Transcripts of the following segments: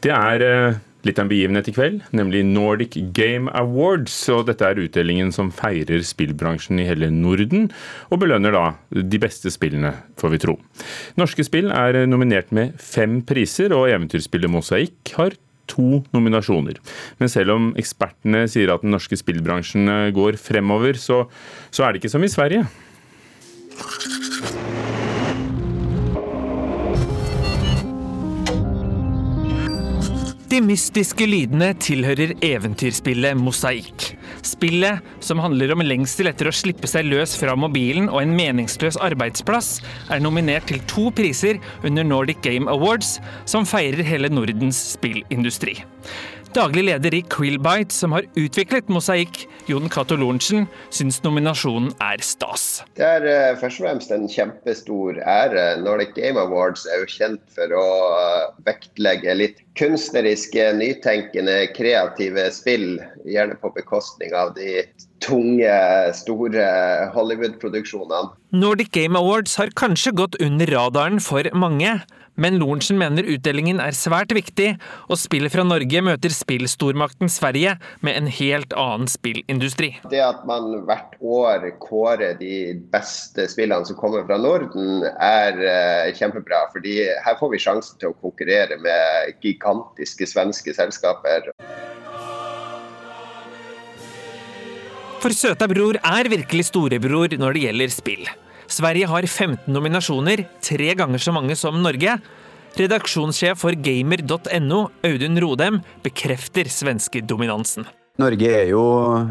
Det er eh, litt av en begivenhet i kveld, nemlig Nordic Game Awards. og Dette er utdelingen som feirer spillbransjen i hele Norden, og belønner da de beste spillene, får vi tro. Norske spill er nominert med fem priser, og eventyrspillet Mosaikk har to nominasjoner. Men selv om ekspertene sier at den norske spillbransjen eh, går fremover, så, så er det ikke som i Sverige. De mystiske lydene tilhører eventyrspillet Mosaikk. Spillet, som handler om lengsel etter å slippe seg løs fra mobilen og en meningsløs arbeidsplass, er nominert til to priser under Nordic Game Awards, som feirer hele Nordens spillindustri. Daglig leder i Krillbite, som har utviklet Mosaikk, Jon Cato Lorentzen, syns nominasjonen er stas. Det er uh, først og fremst en kjempestor ære. Nordic Game Awards er jo kjent for å uh, vektlegge litt kunstneriske, nytenkende, kreative spill. Gjerne på bekostning av de tunge, store Hollywood-produksjonene. Nordic Game Awards har kanskje gått under radaren for mange. Men Lorentzen mener utdelingen er svært viktig, og spillet fra Norge møter spillstormakten Sverige med en helt annen spillindustri. Det at man hvert år kårer de beste spillene som kommer fra Norden, er uh, kjempebra. fordi her får vi sjansen til å konkurrere med gigantiske svenske selskaper. For søta bror er virkelig storebror når det gjelder spill. Sverige har 15 nominasjoner, tre ganger så mange som Norge. Redaksjonssjef for gamer.no, Audun Rodem, bekrefter svenskedominansen. Norge er jo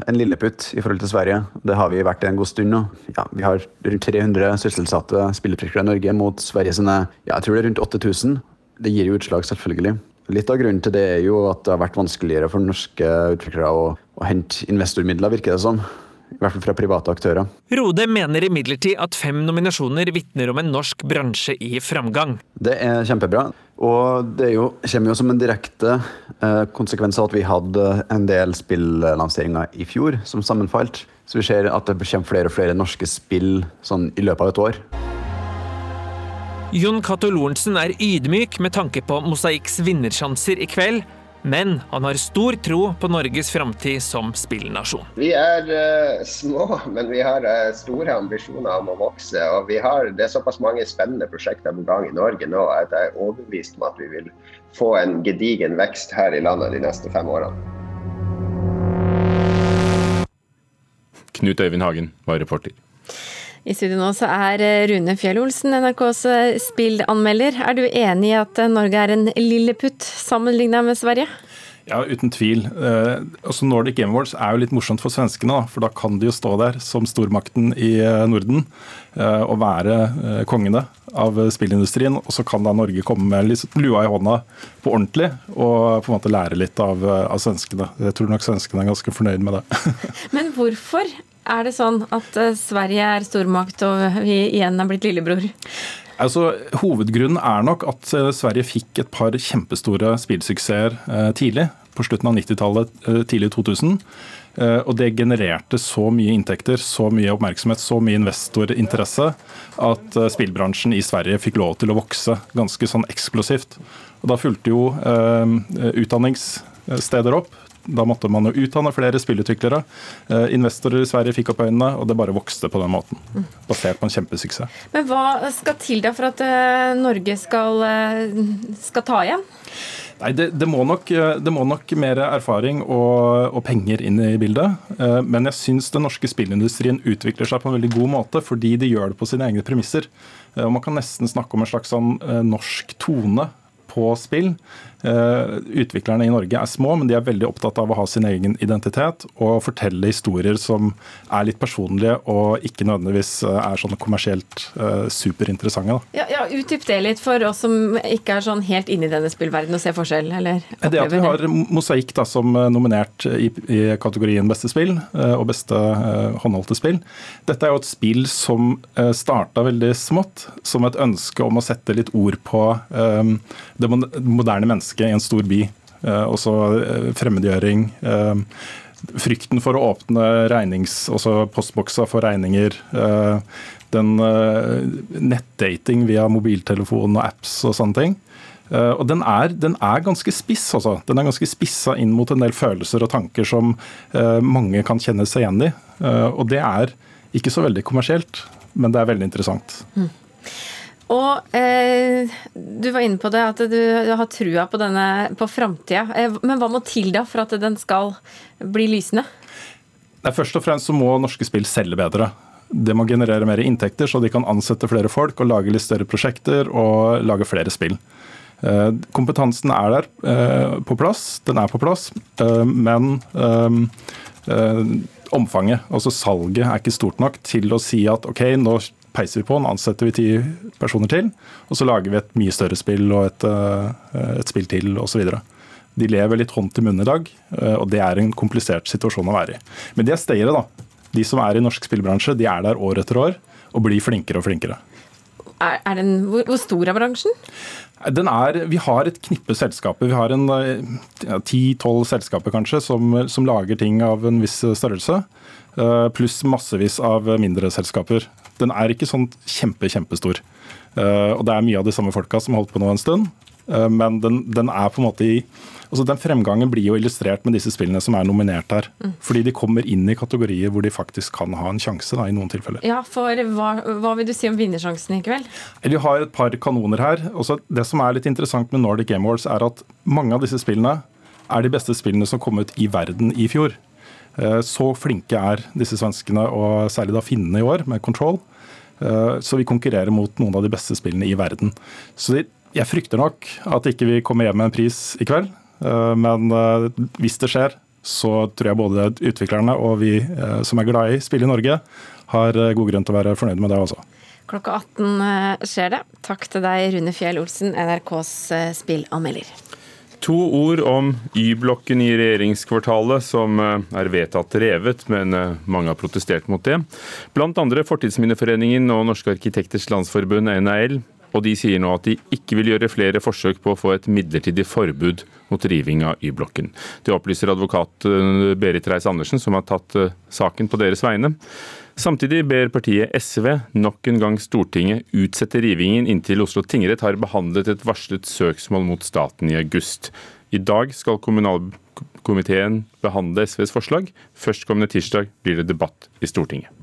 en lilleputt i forhold til Sverige. Det har vi vært en god stund nå. Ja, vi har rundt 300 sysselsatte spillutviklere i Norge mot Sverige sine ja, jeg tror det er rundt 8000. Det gir jo utslag, selvfølgelig. Litt av grunnen til det er jo at det har vært vanskeligere for norske utviklere å, å hente investormidler, virker det som. I hvert fall fra private aktører. Rode mener imidlertid at fem nominasjoner vitner om en norsk bransje i framgang. Det er kjempebra. Og det jo, kommer jo som en direkte eh, konsekvens av at vi hadde en del spillanseringer i fjor som sammenfalt. Så vi ser at det kommer flere og flere norske spill sånn, i løpet av et år. Jon Cato Lorentzen er ydmyk med tanke på Mosaikks vinnersjanser i kveld, men han har stor tro på Norges framtid som spillnasjon. Vi er uh, små, men vi har uh, store ambisjoner om å vokse. Og har, det er såpass mange spennende prosjekter på gang i Norge nå at jeg er overbevist om at vi vil få en gedigen vekst her i landet de neste fem årene. Knut Øyvind Hagen var reporter. I studio nå så er eh, Rune Fjell-Olsen, NRKs eh, spillanmelder. Er du enig i at eh, Norge er en lilleputt sammenlignet med Sverige? Ja, uten tvil. Eh, altså Nordic Game Awards er jo litt morsomt for svenskene, for da kan de jo stå der som stormakten i Norden eh, og være eh, kongene av spillindustrien. Og så kan da Norge komme med litt lua i hånda på ordentlig og på en måte lære litt av, av svenskene. Jeg tror nok svenskene er ganske fornøyd med det. Men hvorfor er det sånn at eh, Sverige er stormakt og vi igjen er blitt lillebror? Altså, Hovedgrunnen er nok at eh, Sverige fikk et par kjempestore spillsuksesser eh, tidlig. På slutten av 90-tallet, tidlig 2000. Og det genererte så mye inntekter, så mye oppmerksomhet, så mye investorinteresse at spillbransjen i Sverige fikk lov til å vokse ganske sånn eksplosivt. Og Da fulgte jo utdanningssteder opp. Da måtte man jo utdanne flere spillutviklere. Eh, investorer i Sverige fikk opp øynene, og det bare vokste på den måten. Basert på en kjempesuksess. Men hva skal til da for at eh, Norge skal, eh, skal ta igjen? Nei, det, det, må nok, det, må nok, mer erfaring og, og, penger inn i bildet. Men jeg syns den norske spillindustrien utvikler seg på en veldig god måte, fordi de gjør det på sine egne premisser. Og Man kan nesten snakke om en slags sånn norsk tone på spill. Eh, utviklerne i Norge er små, men de er veldig opptatt av å ha sin egen identitet og fortelle historier som er litt personlige og ikke nødvendigvis eh, er sånn kommersielt uh, superinteressante. Ja, ja, Utdyp det litt for oss som ikke er sånn helt inne i denne spillverdenen og ser forskjell. eller Det at vi har Mosaikk da, som nominert i, i, kategorien beste spill og beste håndholdte spill. Dette er jo et spill som starta veldig smått, som et ønske om å sette litt ord på um, det moderne mennesket i en stor by. Eh, også eh, fremmedgjøring. Eh, frykten for å åpne regnings, også postboksa for regninger. Den nettdating via mobiltelefon og apps og sånne ting. Og den er, den er, ganske spiss, altså. Den er ganske spissa inn mot en del følelser og tanker som mange kan kjenne seg igjen i. Og det er ikke så veldig kommersielt, men det er veldig interessant. Mm. Og eh, Du var inne på det, at du, har trua på, denne, på framtida. Eh, men hva må til da for at den skal bli lysende? Nei, først og fremst så må norske spill selge bedre. Det må generere mer inntekter, så de kan ansette flere folk og lage litt større prosjekter og lage flere spill. Eh, kompetansen er der eh, på plass, den er på plass, eh, men omfanget, altså salget, er ikke stort nok til å si at OK, nå peiser vi på den, ansetter vi ti personer til, og så lager vi et mye større spill og et, et spill til osv. De lever litt hånd til munn i dag, og det er en komplisert situasjon å være i. Men de er stayere, da. De som er i norsk spillbransje, de er der år etter år og blir flinkere og flinkere. Er, er den, hvor, hvor, stor er bransjen? Den er, vi har et knippe selskaper. Vi har en ti-tolv ja, selskaper kanskje som, som, lager ting av en viss størrelse. Pluss massevis av mindre selskaper. Den er ikke sånn kjempe, kjempestor. Uh, og det er mye av de samme folka som har holdt på nå en stund. Uh, men den, den, er på en måte i altså Den fremgangen blir jo illustrert med disse spillene som er nominert her. Mm. Fordi de kommer inn i kategorier hvor de faktisk kan ha en sjanse, da, i noen tilfeller. Ja, for hva, hva vil du si om vinnersjansen i kveld? Vi har et par kanoner her. Også det som er litt interessant med Nordic Game Awards, er at mange av disse spillene er de beste spillene som kom ut i verden i fjor. Eh, så flinke er disse svenskene, og særlig da finnene i år, med Control. Eh, så vi konkurrerer mot noen av de beste spillene i verden. Så jeg frykter nok at ikke vi kommer hjem med en pris i kveld. Eh, men eh, hvis det skjer, så tror jeg både utviklerne og vi som er glad i spill i Norge, har god grunn til å være fornøyd med det også. Klokka 18 skjer det. Takk til deg, Rune Fjell Olsen, NRKs spillanmelder. To ord om Y-blokken i regjeringskvartalet, som er vedtatt revet, men mange har protestert mot det. Blant andre Fortidsminneforeningen og Norske arkitekters landsforbund, NAL, og de sier nå at de ikke vil gjøre flere forsøk på å få et midlertidig forbud mot riving av Y-blokken. Det opplyser advokat eh, Berit Reiss-Andersen, som har tatt eh, saken på deres vegne. Samtidig ber partiet SV nok en gang Stortinget utsette rivingen inntil Oslo tingrett har behandlet et varslet søksmål mot staten i august. I dag skal kommunalkomiteen behandle SVs forslag. Førstkommende tirsdag blir det debatt i Stortinget.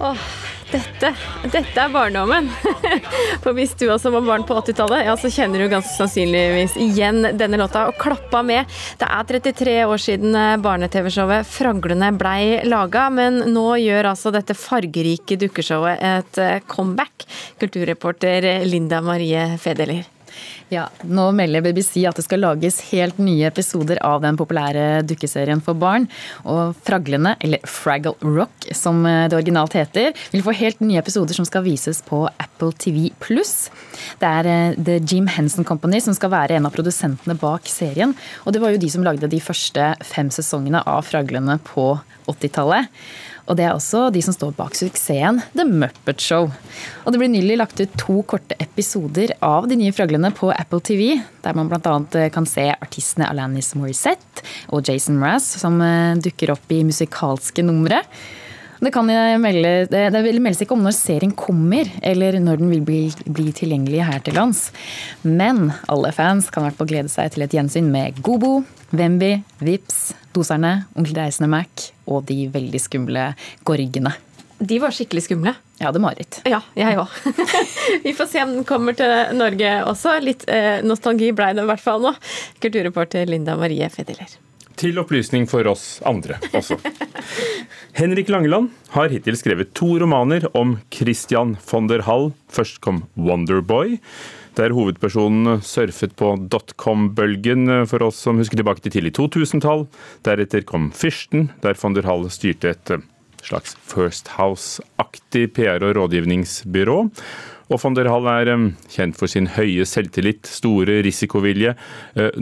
Åh, dette, dette er barndommen. For hvis du også var barn på 80-tallet, ja, så kjenner du ganske sannsynligvis igjen denne låta og klappa med. Det er 33 år siden eh, barne-TV-showet 'Fraglene' blei laga, men nå gjør altså dette fargerike dukkeshowet et eh, comeback. Kulturreporter Linda Marie Fedeler. Ja, Nå melder BBC at det skal lages helt nye episoder av den populære dukkeserien for barn. Og Fraglene, eller Fraggle Rock som det originalt heter, vil få helt nye episoder som skal vises på Apple TV pluss. Det er eh, The Jim Henson Company som skal være en av produsentene bak serien. Og det var jo de som lagde de første fem sesongene av Fraglene på 80-tallet. Og det er også de som står bak suksessen The Muppet Show. Og det blir nylig lagt ut to korte episoder av de nye fraglene på Apple TV, der man bl.a. Eh, kan se artistene Alanis Morissette og Jason Mraz som eh, dukker opp i musikalske numre. Det, kan melde, det, det meldes ikke om når serien kommer, eller når den vil bli, bli tilgjengelig her til lands. Men alle fans kan i hvert fall glede seg til et gjensyn med Gobo, Wemby, Vips, Doserne, Onkel Reisende Mac og de veldig skumle Gorgene. De var skikkelig skumle. Ja, det mareritt. Ja, jeg òg. Vi får se om den kommer til Norge også. Litt eh, nostalgi blei det i hvert fall nå. Kulturreporter Linda Marie Fediler. Til opplysning for oss andre også. Henrik Langeland har hittil skrevet to romaner om Christian von der Hall. Først kom Wonderboy der hovedpersonen surfet på dotcom-bølgen, eh, for oss som husker tilbake til tidlig 2000-tall. Deretter kom Fyrsten, der von der Hall styrte et eh, slags First House-aktig PR- og rådgivningsbyrå. Og von der Hall er eh, kjent for sin høye selvtillit, store risikovilje,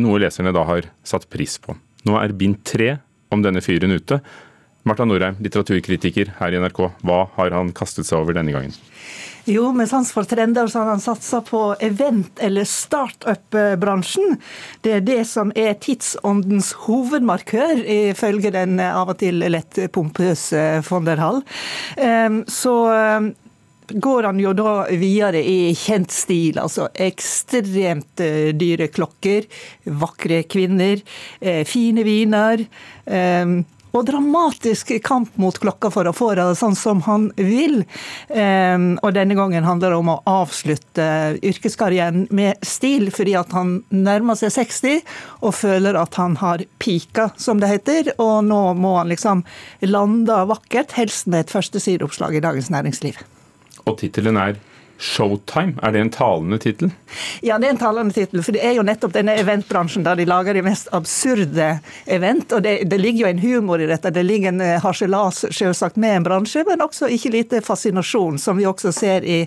noe leserne da har satt pris på. Nå er bind tre om denne fyren ute. Marta Norheim, litteraturkritiker her i NRK. Hva har han kastet seg over denne gangen? Jo, med sans for trender så har han satsa på event- eller startup-bransjen. Det er det som er tidsåndens hovedmarkør, ifølge den av og til lett pompøse von der Hall. Ehm, så går han jo da videre i kjent stil. Altså ekstremt eh, dyre klokker, vakre kvinner, eh, fine viner. Ehm, og dramatisk kamp mot klokka for å få det sånn som han vil. Og denne gangen handler det om å avslutte yrkeskarrieren med stil, fordi at han nærmer seg 60 og føler at han har pika, som det heter. Og nå må han liksom lande vakkert, helst med et førstesideoppslag i Dagens Næringsliv. Og tittelen er Showtime, er det en talende tittel? Ja, det er en talende tittel. For det er jo nettopp denne eventbransjen der de lager de mest absurde event. Og det, det ligger jo en humor i dette. Det ligger en eh, harselas selvsagt med en bransje, men også ikke lite fascinasjon, som vi også ser i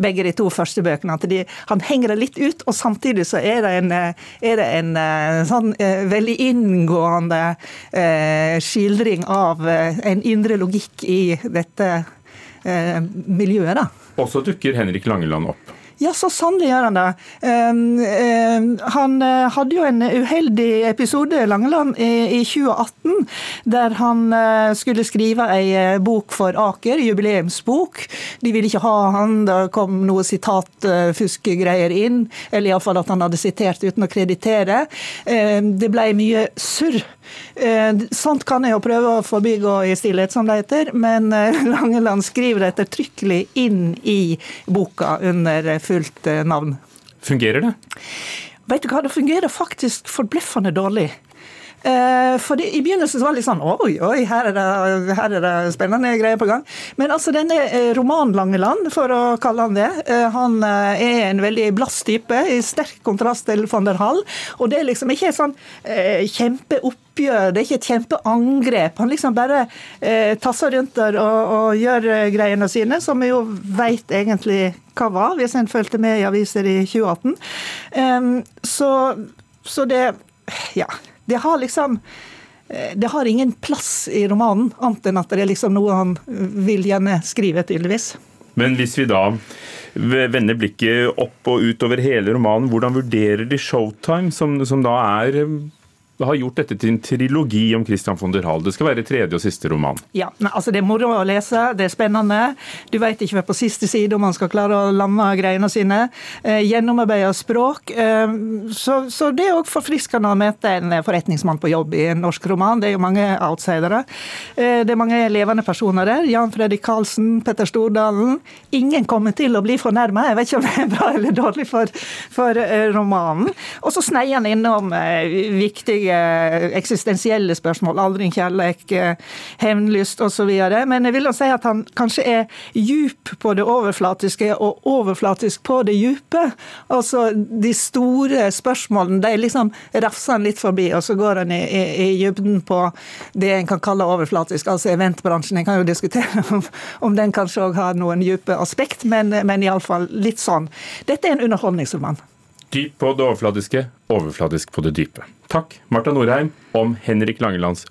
begge de to første bøkene. At de, han henger det litt ut, og samtidig så er det en, eh, er det en eh, sånn veldig inngående skildring av en indre logikk i dette miljøet. da. Og så dukker Henrik Langeland opp. Ja, så sannelig gjør han det. Um, um, han uh, hadde jo en uheldig episode, Langeland, i, i 2018, der han uh, skulle skrive ei uh, bok for Aker, jubileumsbok. De ville ikke ha han, det kom noe sitatfuskegreier inn, eller iallfall at han hadde sitert uten å kreditere. det ble mye surr Eh, sånt kan jeg jo prøve å forbigå i stillhet, som det heter, men eh, Langeland skriver det ettertrykkelig inn i boka under fullt eh, navn. Fungerer det? Vet du hva, det fungerer faktisk forbløffende dårlig. For I begynnelsen var det litt sånn Oi, oi, her er, det, her er det spennende greier på gang. Men altså denne romanen Langeland, for å kalle han det, han er en veldig blass type, i sterk kontrast til von der Hall. Og det er liksom ikke sånn kjempeopp det er ikke et kjempeangrep. Han liksom bare eh, tasser rundt der og, og gjør eh, greiene sine, som vi jo veit egentlig hva var, hvis en fulgte med i aviser i 2018. Um, så, så det Ja. Det har liksom eh, det har ingen plass i romanen, annet enn at det er liksom noe han vil gjerne skrive, tydeligvis. Men hvis vi da vender blikket opp og ut over hele romanen, hvordan vurderer de Showtime, som, som da er har gjort dette til en trilogi om Christian von der Hall. Det skal være tredje og siste roman. Ja, altså Det er moro å lese, det er spennende. Du vet ikke på siste side om han skal klare å lande greiene sine. Eh, Gjennomarbeida språk. Eh, så, så, det er òg forfriskende å møte en forretningsmann på jobb i en norsk roman. Det er jo mange outsidere. Eh, det er mange levende personer der. Jan Fredrik Karlsen, Petter Stordalen. Ingen kommer til å bli fornærma. Jeg vet ikke om det er bra eller dårlig for, for eh, romanen. Og så sneier han innom eh, viktige eksistensielle spørsmål. Aldring, kjærleik, eh, hevnlyst osv. Men jeg vil jo si at han kanskje er djup på det overflatiske og overflatisk på det djupe. Altså de store spørsmålene, de liksom rafser han litt forbi, og så går han i, i, i dybden på det en kan kalle overflatisk, altså eventbransjen. En kan jo diskutere om, om den kanskje òg har noen djupe aspekt, men, men iallfall litt sånn. Dette er en underholdningsroman. Dyp på det overfladiske, overfladisk på det dype. Takk, Marta Norheim, om Henrik Langelands